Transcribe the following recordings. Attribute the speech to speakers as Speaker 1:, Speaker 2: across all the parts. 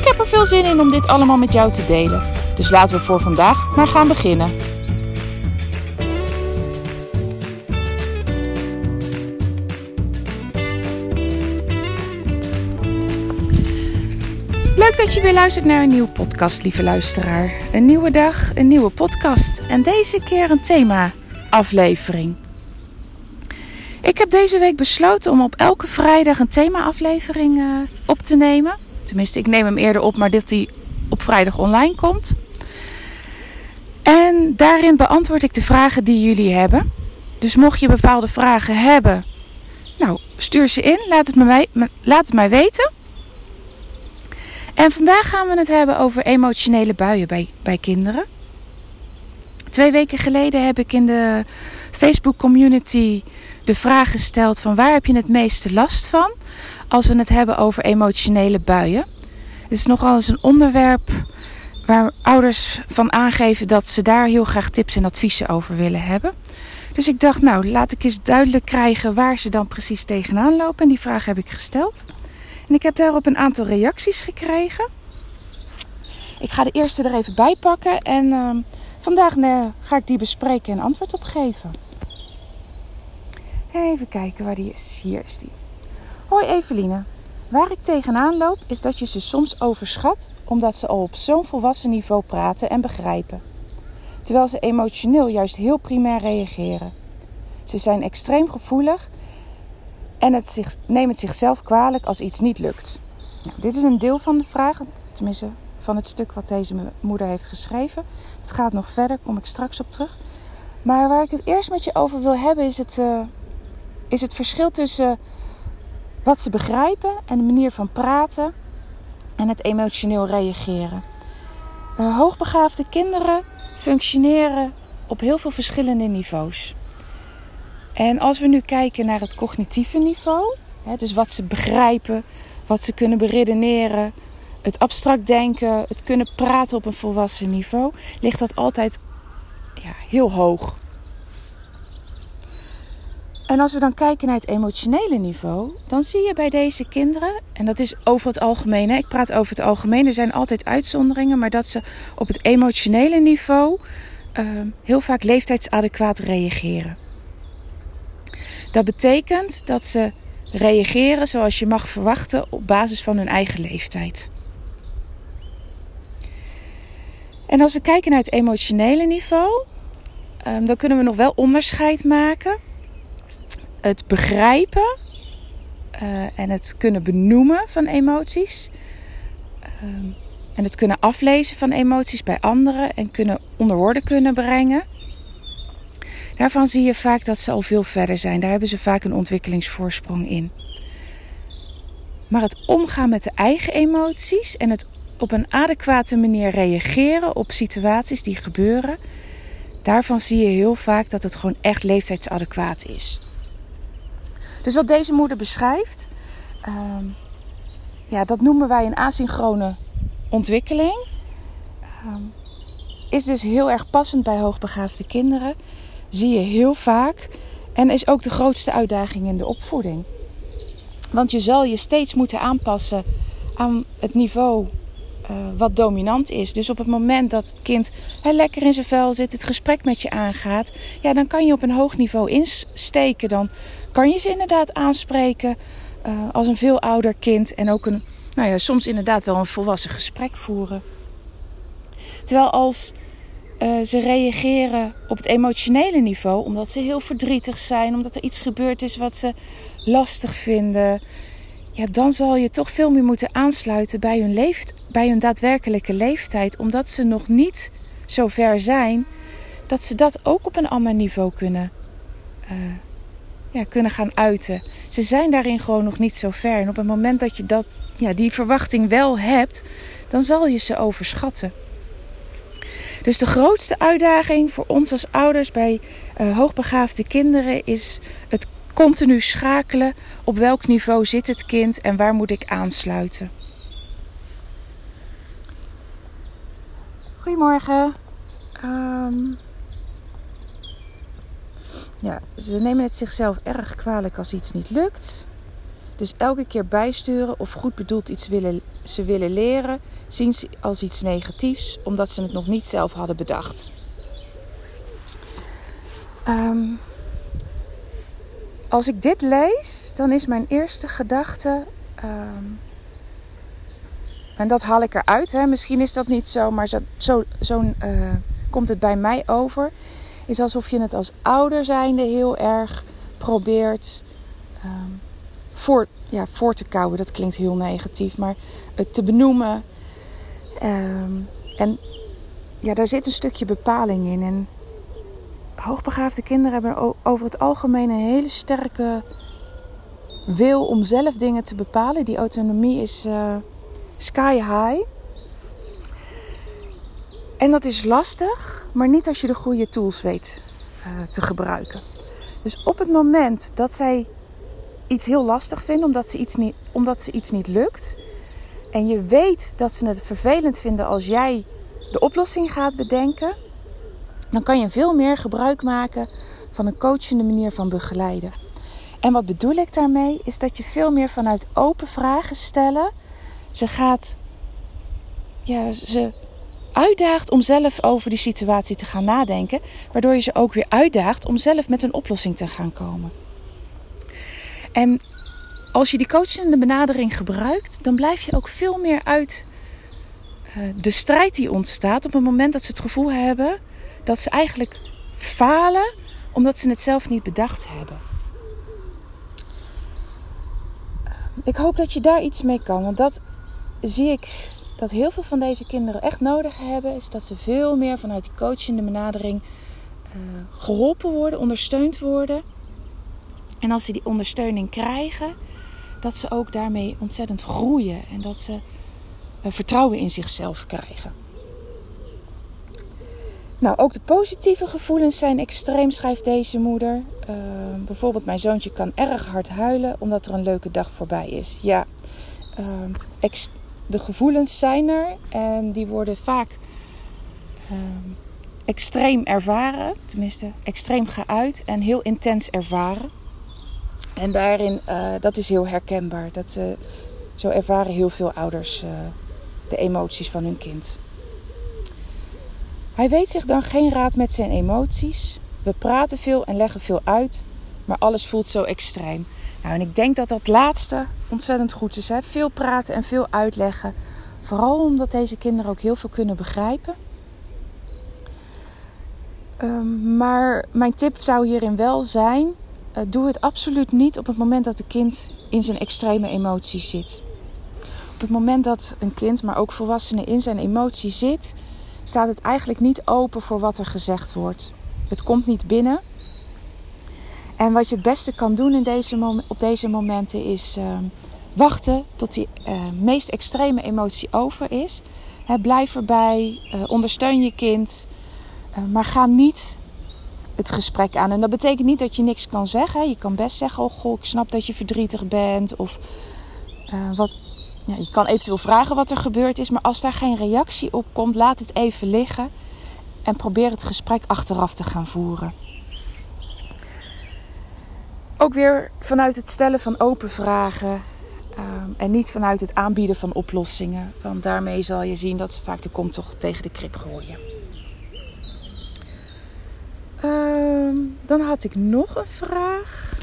Speaker 1: Ik heb er veel zin in om dit allemaal met jou te delen. Dus laten we voor vandaag maar gaan beginnen. Leuk dat je weer luistert naar een nieuwe podcast, lieve luisteraar. Een nieuwe dag, een nieuwe podcast en deze keer een thema-aflevering. Ik heb deze week besloten om op elke vrijdag een thema-aflevering uh, op te nemen. Tenminste, ik neem hem eerder op, maar dat hij op vrijdag online komt. En daarin beantwoord ik de vragen die jullie hebben. Dus mocht je bepaalde vragen hebben, nou, stuur ze in. Laat het, mij, laat het mij weten. En vandaag gaan we het hebben over emotionele buien bij, bij kinderen. Twee weken geleden heb ik in de Facebook community de vraag gesteld van waar heb je het meeste last van als we het hebben over emotionele buien. Het is nogal eens een onderwerp waar ouders van aangeven dat ze daar heel graag tips en adviezen over willen hebben. Dus ik dacht, nou, laat ik eens duidelijk krijgen waar ze dan precies tegenaan lopen. En die vraag heb ik gesteld. En ik heb daarop een aantal reacties gekregen. Ik ga de eerste er even bij pakken en uh, vandaag uh, ga ik die bespreken en antwoord op geven. Even kijken waar die is. Hier is die. Hoi Eveline. Waar ik tegenaan loop is dat je ze soms overschat omdat ze al op zo'n volwassen niveau praten en begrijpen. Terwijl ze emotioneel juist heel primair reageren. Ze zijn extreem gevoelig en het nemen het zichzelf kwalijk als iets niet lukt. Nou, dit is een deel van de vraag, tenminste van het stuk wat deze moeder heeft geschreven. Het gaat nog verder, kom ik straks op terug. Maar waar ik het eerst met je over wil hebben is het, uh, is het verschil tussen wat ze begrijpen en de manier van praten en het emotioneel reageren. Uh, hoogbegaafde kinderen functioneren op heel veel verschillende niveaus. En als we nu kijken naar het cognitieve niveau, hè, dus wat ze begrijpen, wat ze kunnen beredeneren, het abstract denken, het kunnen praten op een volwassen niveau, ligt dat altijd ja, heel hoog. En als we dan kijken naar het emotionele niveau, dan zie je bij deze kinderen, en dat is over het algemeen, hè, ik praat over het algemeen, er zijn altijd uitzonderingen, maar dat ze op het emotionele niveau uh, heel vaak leeftijdsadequaat reageren. Dat betekent dat ze reageren zoals je mag verwachten op basis van hun eigen leeftijd. En als we kijken naar het emotionele niveau, um, dan kunnen we nog wel onderscheid maken. Het begrijpen uh, en het kunnen benoemen van emoties. Um, en het kunnen aflezen van emoties bij anderen en kunnen onder woorden kunnen brengen. Daarvan zie je vaak dat ze al veel verder zijn. Daar hebben ze vaak een ontwikkelingsvoorsprong in. Maar het omgaan met de eigen emoties en het op een adequate manier reageren op situaties die gebeuren, daarvan zie je heel vaak dat het gewoon echt leeftijdsadequaat is. Dus wat deze moeder beschrijft, uh, ja, dat noemen wij een asynchrone ontwikkeling. Uh, is dus heel erg passend bij hoogbegaafde kinderen zie je heel vaak en is ook de grootste uitdaging in de opvoeding. Want je zal je steeds moeten aanpassen aan het niveau uh, wat dominant is. Dus op het moment dat het kind lekker in zijn vel zit, het gesprek met je aangaat, ja, dan kan je op een hoog niveau insteken. Dan kan je ze inderdaad aanspreken uh, als een veel ouder kind en ook een, nou ja, soms inderdaad wel een volwassen gesprek voeren. Terwijl als uh, ze reageren op het emotionele niveau omdat ze heel verdrietig zijn, omdat er iets gebeurd is wat ze lastig vinden. Ja, dan zal je toch veel meer moeten aansluiten bij hun, leeft, bij hun daadwerkelijke leeftijd, omdat ze nog niet zo ver zijn dat ze dat ook op een ander niveau kunnen uh, ja, kunnen gaan uiten. Ze zijn daarin gewoon nog niet zo ver. En op het moment dat je dat, ja, die verwachting wel hebt, dan zal je ze overschatten. Dus de grootste uitdaging voor ons als ouders bij uh, hoogbegaafde kinderen is het continu schakelen. Op welk niveau zit het kind en waar moet ik aansluiten? Goedemorgen. Um, ja, ze nemen het zichzelf erg kwalijk als iets niet lukt. Dus elke keer bijsturen of goed bedoeld iets willen, ze willen leren, zien ze als iets negatiefs, omdat ze het nog niet zelf hadden bedacht. Um, als ik dit lees, dan is mijn eerste gedachte. Um, en dat haal ik eruit. Hè. Misschien is dat niet zo, maar zo, zo, zo uh, komt het bij mij over. Is alsof je het als ouder zijnde heel erg probeert um, voor, ja, voor te kouwen. Dat klinkt heel negatief, maar het te benoemen. Um, en ja, daar zit een stukje bepaling in. En hoogbegaafde kinderen hebben over het algemeen een hele sterke wil om zelf dingen te bepalen. Die autonomie is uh, sky high. En dat is lastig, maar niet als je de goede tools weet uh, te gebruiken. Dus op het moment dat zij iets heel lastig vinden omdat ze iets niet, omdat ze iets niet lukt. En je weet dat ze het vervelend vinden als jij de oplossing gaat bedenken. Dan kan je veel meer gebruik maken van een coachende manier van begeleiden. En wat bedoel ik daarmee? Is dat je veel meer vanuit open vragen stellen. Ze gaat. Ja, ze uitdaagt om zelf over die situatie te gaan nadenken. Waardoor je ze ook weer uitdaagt om zelf met een oplossing te gaan komen. En als je die coachende benadering gebruikt, dan blijf je ook veel meer uit uh, de strijd die ontstaat op het moment dat ze het gevoel hebben dat ze eigenlijk falen omdat ze het zelf niet bedacht hebben. Ik hoop dat je daar iets mee kan, want dat zie ik dat heel veel van deze kinderen echt nodig hebben, is dat ze veel meer vanuit die coachende benadering uh, geholpen worden, ondersteund worden. En als ze die ondersteuning krijgen, dat ze ook daarmee ontzettend groeien en dat ze uh, vertrouwen in zichzelf krijgen. Nou, ook de positieve gevoelens zijn extreem, schrijft deze moeder. Uh, bijvoorbeeld, mijn zoontje kan erg hard huilen omdat er een leuke dag voorbij is. Ja, uh, de gevoelens zijn er en die worden vaak uh, extreem ervaren, tenminste extreem geuit en heel intens ervaren. En daarin, uh, dat is heel herkenbaar. Dat, zo ervaren heel veel ouders uh, de emoties van hun kind. Hij weet zich dan geen raad met zijn emoties. We praten veel en leggen veel uit, maar alles voelt zo extreem. Nou, en ik denk dat dat laatste ontzettend goed is. Hè? Veel praten en veel uitleggen. Vooral omdat deze kinderen ook heel veel kunnen begrijpen. Um, maar mijn tip zou hierin wel zijn: uh, doe het absoluut niet op het moment dat het kind in zijn extreme emoties zit. Op het moment dat een kind, maar ook volwassenen in zijn emotie zit, staat het eigenlijk niet open voor wat er gezegd wordt. Het komt niet binnen. En wat je het beste kan doen in deze op deze momenten is uh, wachten tot die uh, meest extreme emotie over is. Blijf erbij, uh, ondersteun je kind, maar ga niet het gesprek aan. En dat betekent niet dat je niks kan zeggen. Je kan best zeggen: Oh, goh, ik snap dat je verdrietig bent. Of wat, je kan eventueel vragen wat er gebeurd is, maar als daar geen reactie op komt, laat het even liggen en probeer het gesprek achteraf te gaan voeren. Ook weer vanuit het stellen van open vragen um, en niet vanuit het aanbieden van oplossingen, want daarmee zal je zien dat ze vaak de kont toch tegen de krip gooien. Um, dan had ik nog een vraag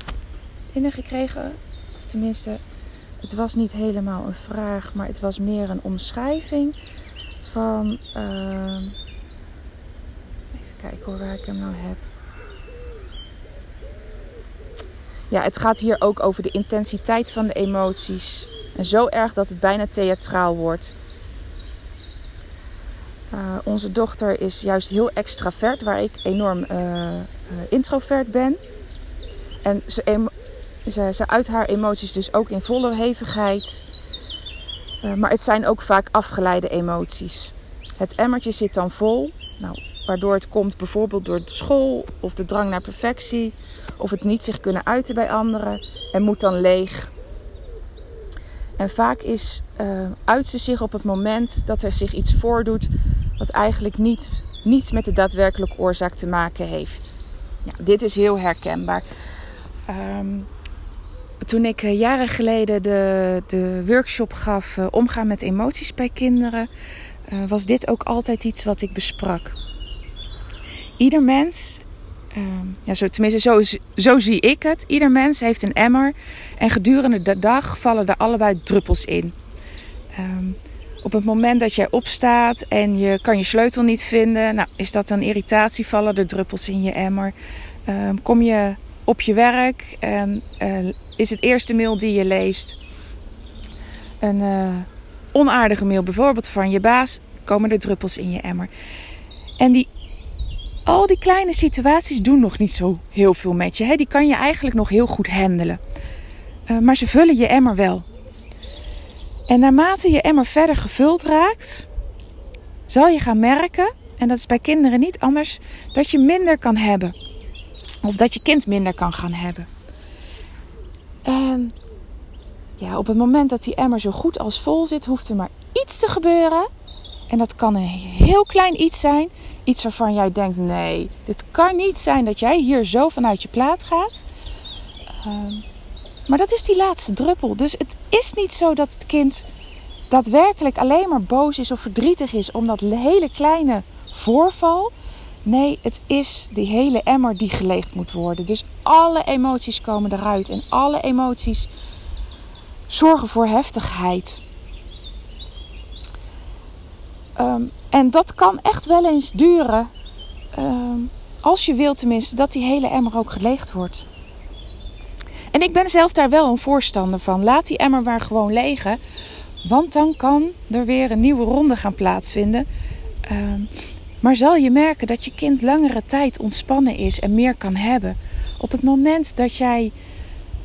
Speaker 1: binnengekregen, of tenminste het was niet helemaal een vraag, maar het was meer een omschrijving van. Uh, even kijken hoor, waar ik hem nou heb. Ja, het gaat hier ook over de intensiteit van de emoties. En zo erg dat het bijna theatraal wordt. Uh, onze dochter is juist heel extravert, waar ik enorm uh, introvert ben. En ze, ze, uit haar emoties dus ook in volle hevigheid. Uh, maar het zijn ook vaak afgeleide emoties. Het emmertje zit dan vol. Nou, waardoor het komt bijvoorbeeld door de school of de drang naar perfectie. Of het niet zich kunnen uiten bij anderen. En moet dan leeg. En vaak is, uh, uit ze zich op het moment dat er zich iets voordoet wat eigenlijk niet, niets met de daadwerkelijke oorzaak te maken heeft. Ja, dit is heel herkenbaar. Um, toen ik uh, jaren geleden de, de workshop gaf uh, Omgaan met emoties bij kinderen, uh, was dit ook altijd iets wat ik besprak. Ieder mens, ehm, ja, zo, tenminste zo, zo zie ik het, ieder mens heeft een emmer en gedurende de dag vallen er allebei druppels in. Um, op het moment dat jij opstaat en je kan je sleutel niet vinden, nou, is dat een irritatie, vallen er druppels in je emmer. Um, kom je op je werk en is het eerste mail die je leest een uh, onaardige mail, bijvoorbeeld van je baas, komen er druppels in je emmer. En die, al die kleine situaties doen nog niet zo heel veel met je. Hè? Die kan je eigenlijk nog heel goed handelen. Uh, maar ze vullen je emmer wel. En naarmate je emmer verder gevuld raakt, zal je gaan merken, en dat is bij kinderen niet anders, dat je minder kan hebben. Of dat je kind minder kan gaan hebben. En ja, op het moment dat die emmer zo goed als vol zit, hoeft er maar iets te gebeuren. En dat kan een heel klein iets zijn. Iets waarvan jij denkt: nee, dit kan niet zijn dat jij hier zo vanuit je plaat gaat. Uh, maar dat is die laatste druppel. Dus het is niet zo dat het kind daadwerkelijk alleen maar boos is of verdrietig is om dat hele kleine voorval. Nee, het is die hele emmer die geleegd moet worden. Dus alle emoties komen eruit en alle emoties zorgen voor heftigheid. Um, en dat kan echt wel eens duren, um, als je wilt tenminste, dat die hele emmer ook geleegd wordt. En ik ben zelf daar wel een voorstander van. Laat die emmer maar gewoon legen. Want dan kan er weer een nieuwe ronde gaan plaatsvinden. Uh, maar zal je merken dat je kind langere tijd ontspannen is en meer kan hebben. Op het moment dat jij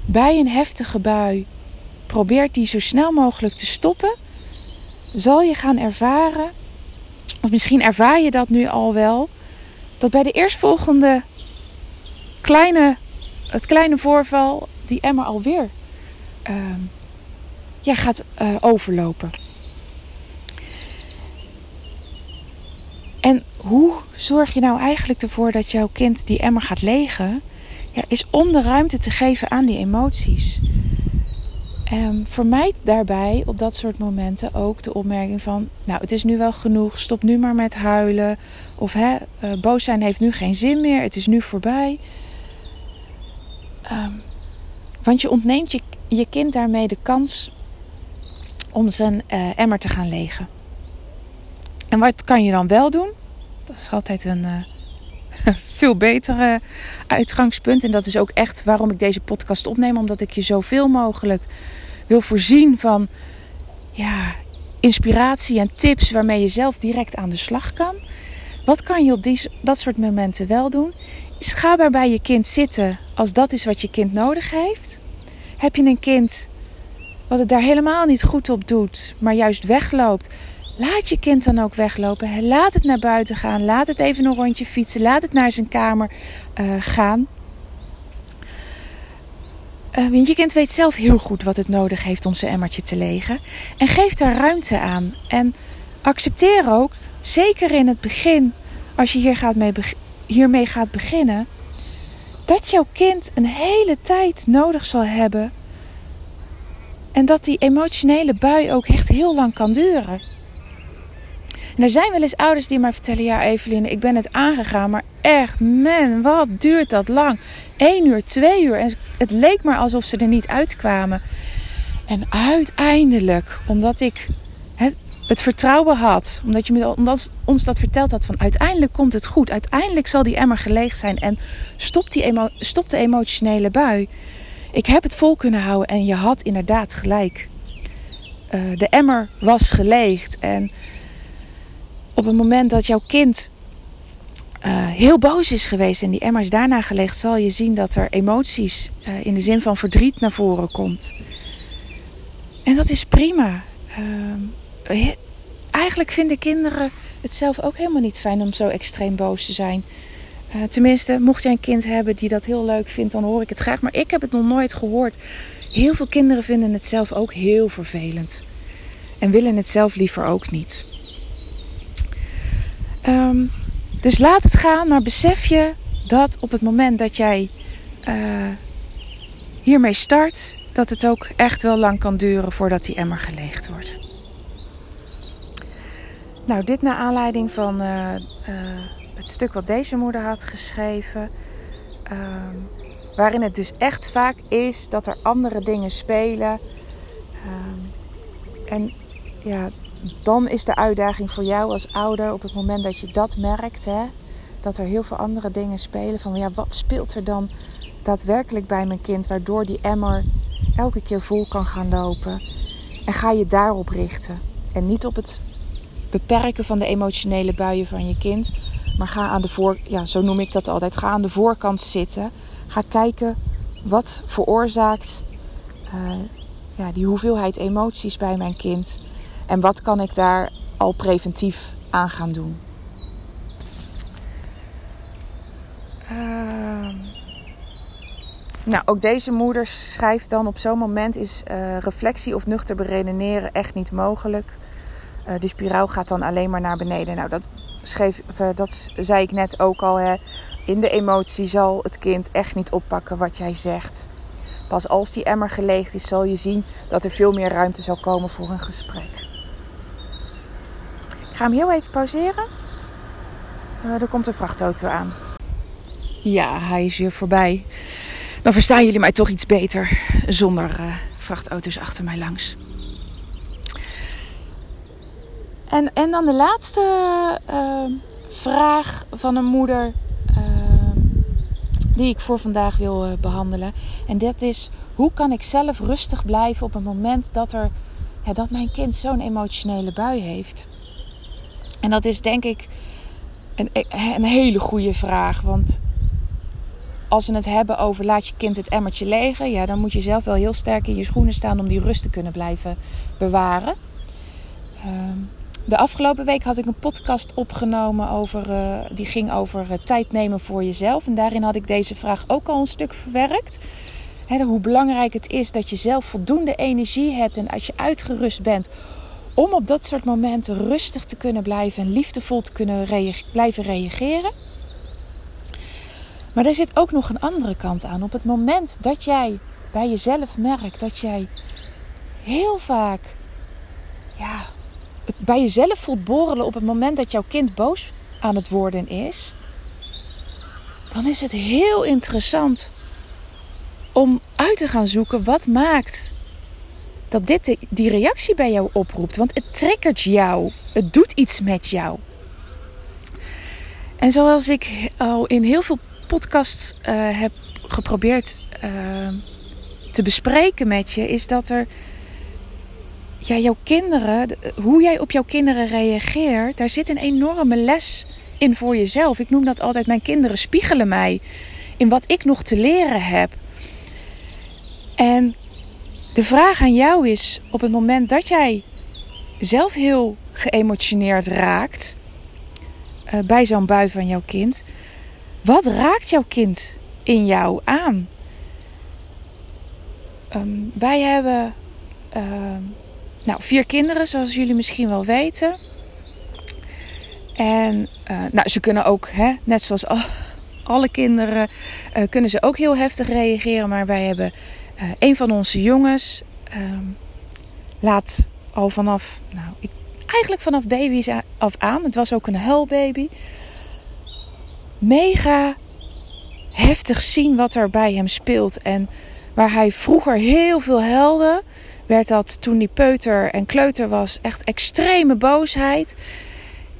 Speaker 1: bij een heftige bui probeert die zo snel mogelijk te stoppen, zal je gaan ervaren, of misschien ervaar je dat nu al wel, dat bij de eerstvolgende kleine, het kleine voorval die emmer alweer uh, ja, gaat uh, overlopen. En hoe zorg je nou eigenlijk ervoor dat jouw kind die emmer gaat legen? Ja, is om de ruimte te geven aan die emoties. Um, vermijd daarbij op dat soort momenten ook de opmerking van: Nou, het is nu wel genoeg, stop nu maar met huilen. Of uh, boos zijn heeft nu geen zin meer, het is nu voorbij. Um, want je ontneemt je, je kind daarmee de kans om zijn uh, emmer te gaan legen. En wat kan je dan wel doen? Dat is altijd een uh, veel betere uitgangspunt. En dat is ook echt waarom ik deze podcast opneem. Omdat ik je zoveel mogelijk wil voorzien van ja, inspiratie en tips waarmee je zelf direct aan de slag kan. Wat kan je op die, dat soort momenten wel doen? Ga maar bij je kind zitten als dat is wat je kind nodig heeft. Heb je een kind wat het daar helemaal niet goed op doet, maar juist wegloopt? Laat je kind dan ook weglopen. Laat het naar buiten gaan. Laat het even een rondje fietsen. Laat het naar zijn kamer uh, gaan. Uh, want je kind weet zelf heel goed wat het nodig heeft om zijn emmertje te legen. En geef daar ruimte aan. En accepteer ook, zeker in het begin, als je hier gaat mee hiermee gaat beginnen, dat jouw kind een hele tijd nodig zal hebben. En dat die emotionele bui ook echt heel lang kan duren. En er zijn wel eens ouders die mij vertellen: Ja, Evelien, ik ben het aangegaan, maar echt, man, wat duurt dat lang? Eén uur, twee uur. En het leek maar alsof ze er niet uitkwamen. En uiteindelijk, omdat ik het, het vertrouwen had, omdat je me, omdat ons dat verteld had: van uiteindelijk komt het goed. Uiteindelijk zal die emmer geleegd zijn en stopt, die de emotionele bui. Ik heb het vol kunnen houden en je had inderdaad gelijk. Uh, de emmer was geleegd en op het moment dat jouw kind heel boos is geweest en die emmer is daarna gelegd, zal je zien dat er emoties uh, in de zin van verdriet naar voren komt. En dat is prima. Uh, eigenlijk vinden kinderen het zelf ook helemaal niet fijn om zo extreem boos te zijn. Uh, tenminste, mocht jij een kind hebben die dat heel leuk vindt, dan hoor ik het graag. Maar ik heb het nog nooit gehoord. Heel veel kinderen vinden het zelf ook heel vervelend. En willen het zelf liever ook niet. Um, dus laat het gaan, maar besef je dat op het moment dat jij uh, hiermee start, dat het ook echt wel lang kan duren voordat die emmer geleegd wordt. Nou, dit naar aanleiding van uh, uh, het stuk wat deze moeder had geschreven. Uh, waarin het dus echt vaak is dat er andere dingen spelen. Ehm, en ja, dan is de uitdaging voor jou als ouder op het moment dat je dat merkt, hè, dat er heel veel andere dingen spelen. Van ja, wat speelt er dan daadwerkelijk bij mijn kind, waardoor die emmer elke keer vol kan gaan lopen? En ga je daarop richten. En niet op het beperken van de emotionele buien van je kind. Maar ga aan de voor, ja, zo noem ik dat altijd. Ga aan de voorkant zitten. Ga kijken wat veroorzaakt uh, ja, die hoeveelheid emoties bij mijn kind. En wat kan ik daar al preventief aan gaan doen? Uh, nou, ook deze moeder schrijft dan op zo'n moment is uh, reflectie of nuchter beredeneren echt niet mogelijk. Uh, de spiraal gaat dan alleen maar naar beneden. Nou, dat, schreef, uh, dat zei ik net ook al. Hè. In de emotie zal het kind echt niet oppakken wat jij zegt. Pas als die emmer geleegd is, zal je zien dat er veel meer ruimte zal komen voor een gesprek. Ik ga hem heel even pauzeren. Uh, er komt een vrachtauto aan. Ja, hij is weer voorbij. Dan verstaan jullie mij toch iets beter zonder uh, vrachtauto's achter mij langs. En, en dan de laatste uh, vraag van een moeder die ik voor vandaag wil behandelen. En dat is: hoe kan ik zelf rustig blijven op het moment dat, er, ja, dat mijn kind zo'n emotionele bui heeft? En dat is denk ik een, een hele goede vraag. Want als we het hebben over laat je kind het emmertje legen, ja, dan moet je zelf wel heel sterk in je schoenen staan om die rust te kunnen blijven bewaren. Uh, de afgelopen week had ik een podcast opgenomen over, uh, die ging over uh, tijd nemen voor jezelf. En daarin had ik deze vraag ook al een stuk verwerkt. Hoe belangrijk het is dat je zelf voldoende energie hebt en als je uitgerust bent om op dat soort momenten rustig te kunnen blijven en liefdevol te kunnen blijven reageren. Maar er zit ook nog een andere kant aan. Op het moment dat jij bij jezelf merkt dat jij heel vaak ja, het bij jezelf voelt borrelen op het moment dat jouw kind boos aan het worden is, dan is het heel interessant om uit te gaan zoeken wat maakt dat dit die reactie bij jou oproept. Want het triggert jou. Het doet iets met jou. En zoals ik al in heel veel podcasts uh, heb geprobeerd uh, te bespreken met je, is dat er. Ja, jouw kinderen, hoe jij op jouw kinderen reageert, daar zit een enorme les in voor jezelf. Ik noem dat altijd: mijn kinderen spiegelen mij in wat ik nog te leren heb. En de vraag aan jou is: op het moment dat jij zelf heel geëmotioneerd raakt uh, bij zo'n bui van jouw kind, wat raakt jouw kind in jou aan? Um, wij hebben uh, nou, vier kinderen, zoals jullie misschien wel weten. En uh, nou, ze kunnen ook, hè, net zoals al, alle kinderen, uh, kunnen ze ook heel heftig reageren. Maar wij hebben uh, een van onze jongens uh, laat al vanaf, nou, ik, eigenlijk vanaf baby's af aan, het was ook een huilbaby, mega heftig zien wat er bij hem speelt. En waar hij vroeger heel veel helde, werd dat toen hij peuter en kleuter was echt extreme boosheid.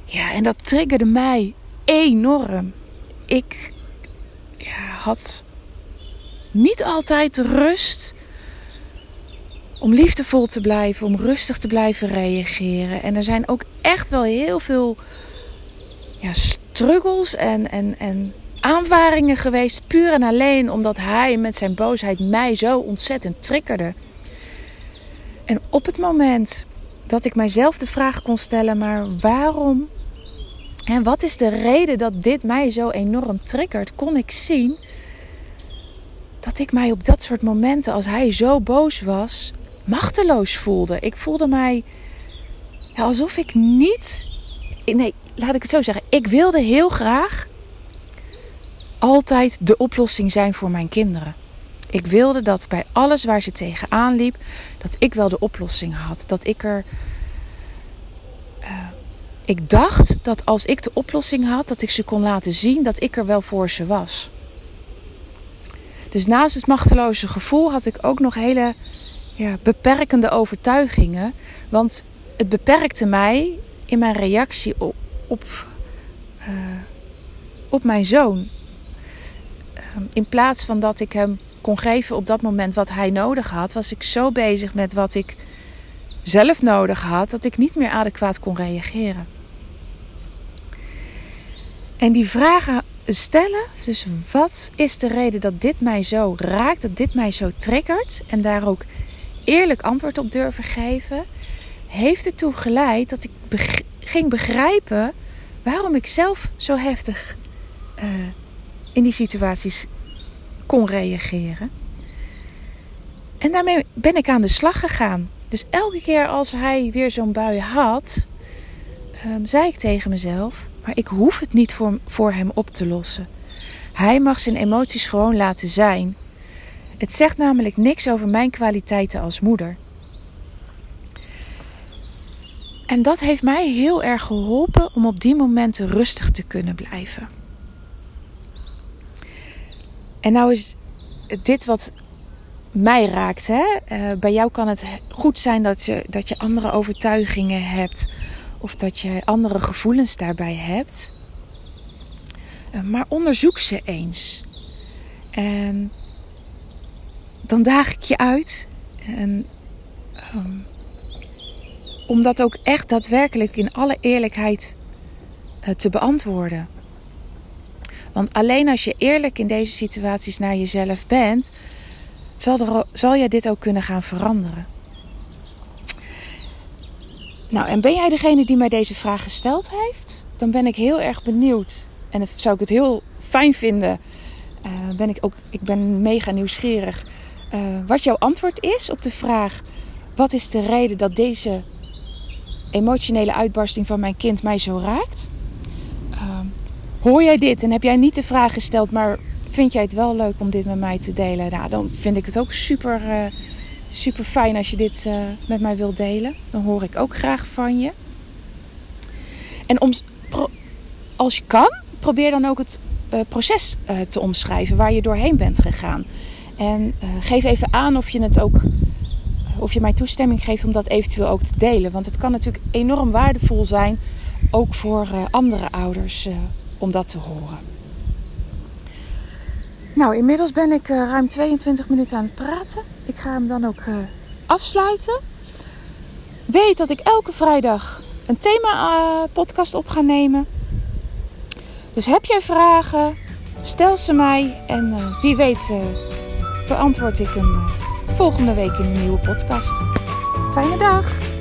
Speaker 1: Ja, en dat triggerde mij enorm. Ik ja, had niet altijd rust om liefdevol te blijven, om rustig te blijven reageren. En er zijn ook echt wel heel veel ja, struggles en, en, en aanvaringen geweest. Puur en alleen omdat hij met zijn boosheid mij zo ontzettend triggerde. En op het moment dat ik mijzelf de vraag kon stellen: maar waarom en wat is de reden dat dit mij zo enorm triggert? Kon ik zien dat ik mij op dat soort momenten, als hij zo boos was, machteloos voelde. Ik voelde mij alsof ik niet. Nee, laat ik het zo zeggen. Ik wilde heel graag altijd de oplossing zijn voor mijn kinderen. Ik wilde dat bij alles waar ze tegenaan liep, dat ik wel de oplossing had. Dat ik er. Uh, ik dacht dat als ik de oplossing had, dat ik ze kon laten zien dat ik er wel voor ze was. Dus naast het machteloze gevoel had ik ook nog hele ja, beperkende overtuigingen. Want het beperkte mij in mijn reactie op, op, op mijn zoon. Ehm, in plaats van dat ik hem kon geven op dat moment wat hij nodig had, was ik zo bezig met wat ik zelf nodig had dat ik niet meer adequaat kon reageren. En die vragen stellen, dus wat is de reden dat dit mij zo raakt, dat dit mij zo triggert en daar ook eerlijk antwoord op durven geven, heeft ertoe geleid dat ik ging begrijpen waarom ik zelf zo heftig uh, in die situaties kon reageren. En daarmee ben ik aan de slag gegaan. Dus elke keer als hij weer zo'n bui had, um, zei ik tegen mezelf: Maar ik hoef het niet voor, voor hem op te lossen. Hij mag zijn emoties gewoon laten zijn. Het zegt namelijk niks over mijn kwaliteiten als moeder. En dat heeft mij heel erg geholpen om op die momenten rustig te kunnen blijven. En nou is dit wat mij raakt. Hè? Uh, bij jou kan het goed zijn dat je, dat je andere overtuigingen hebt. Of dat je andere gevoelens daarbij hebt. Uh, maar onderzoek ze eens. En dan daag ik je uit. En, um, om dat ook echt daadwerkelijk in alle eerlijkheid uh, te beantwoorden. Want alleen als je eerlijk in deze situaties naar jezelf bent, zal, zal jij dit ook kunnen gaan veranderen. Nou, en ben jij degene die mij deze vraag gesteld heeft? Dan ben ik heel erg benieuwd. En dan zou ik het heel fijn vinden. Uh, ben ik, ook, ik ben mega nieuwsgierig. Uh, wat jouw antwoord is op de vraag: wat is de reden dat deze emotionele uitbarsting van mijn kind mij zo raakt? Hoor jij dit en heb jij niet de vraag gesteld, maar vind jij het wel leuk om dit met mij te delen? Nou, dan vind ik het ook super, uh, super fijn als je dit uh, met mij wilt delen. Dan hoor ik ook graag van je. En om, als je kan, probeer dan ook het uh, proces te omschrijven waar je doorheen bent gegaan. En geef even aan of je het ook of je mij toestemming geeft om dat eventueel ook te delen. Want het kan natuurlijk enorm waardevol zijn, ook voor andere ouders om dat te horen. Nou, inmiddels ben ik uh, ruim 22 minuten aan het praten. Ik ga hem dan ook uh, afsluiten. Weet dat ik elke vrijdag een thema-podcast uh, op ga nemen. Dus heb jij vragen, stel ze mij. En wie weet beantwoord ik hem volgende week in een nieuwe podcast. Fijne dag!